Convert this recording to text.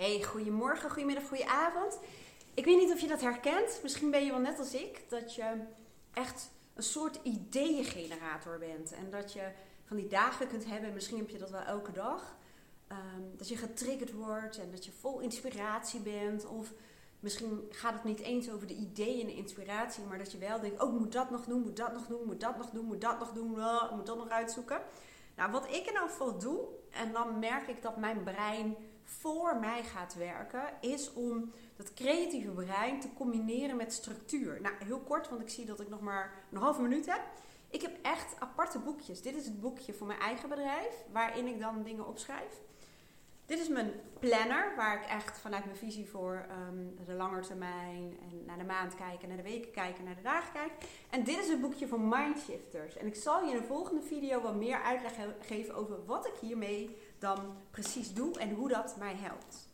Hey, goedemorgen, goedemiddag, goedenavond. Ik weet niet of je dat herkent. Misschien ben je wel net als ik. Dat je echt een soort ideeëngenerator bent. En dat je van die dagen kunt hebben. Misschien heb je dat wel elke dag. Ehm, dat je getriggerd wordt en dat je vol inspiratie bent. Of misschien gaat het niet eens over de ideeën en de inspiratie. Maar dat je wel denkt, oh moet dat nog doen, moet dat nog doen, moet dat nog doen, moet dat nog doen. Oh, moet dat nog uitzoeken. Nou, wat ik in elk geval doe, en dan merk ik dat mijn brein voor mij gaat werken, is om dat creatieve brein te combineren met structuur. Nou, heel kort, want ik zie dat ik nog maar een halve minuut heb. Ik heb echt aparte boekjes. Dit is het boekje voor mijn eigen bedrijf, waarin ik dan dingen opschrijf. Dit is mijn planner, waar ik echt vanuit mijn visie voor um, de lange termijn en naar de maand kijken, naar de weken kijken, naar de dagen kijken. En dit is het boekje voor Mindshifters. En ik zal je in de volgende video wat meer uitleg geven over wat ik hiermee dan precies doe en hoe dat mij helpt.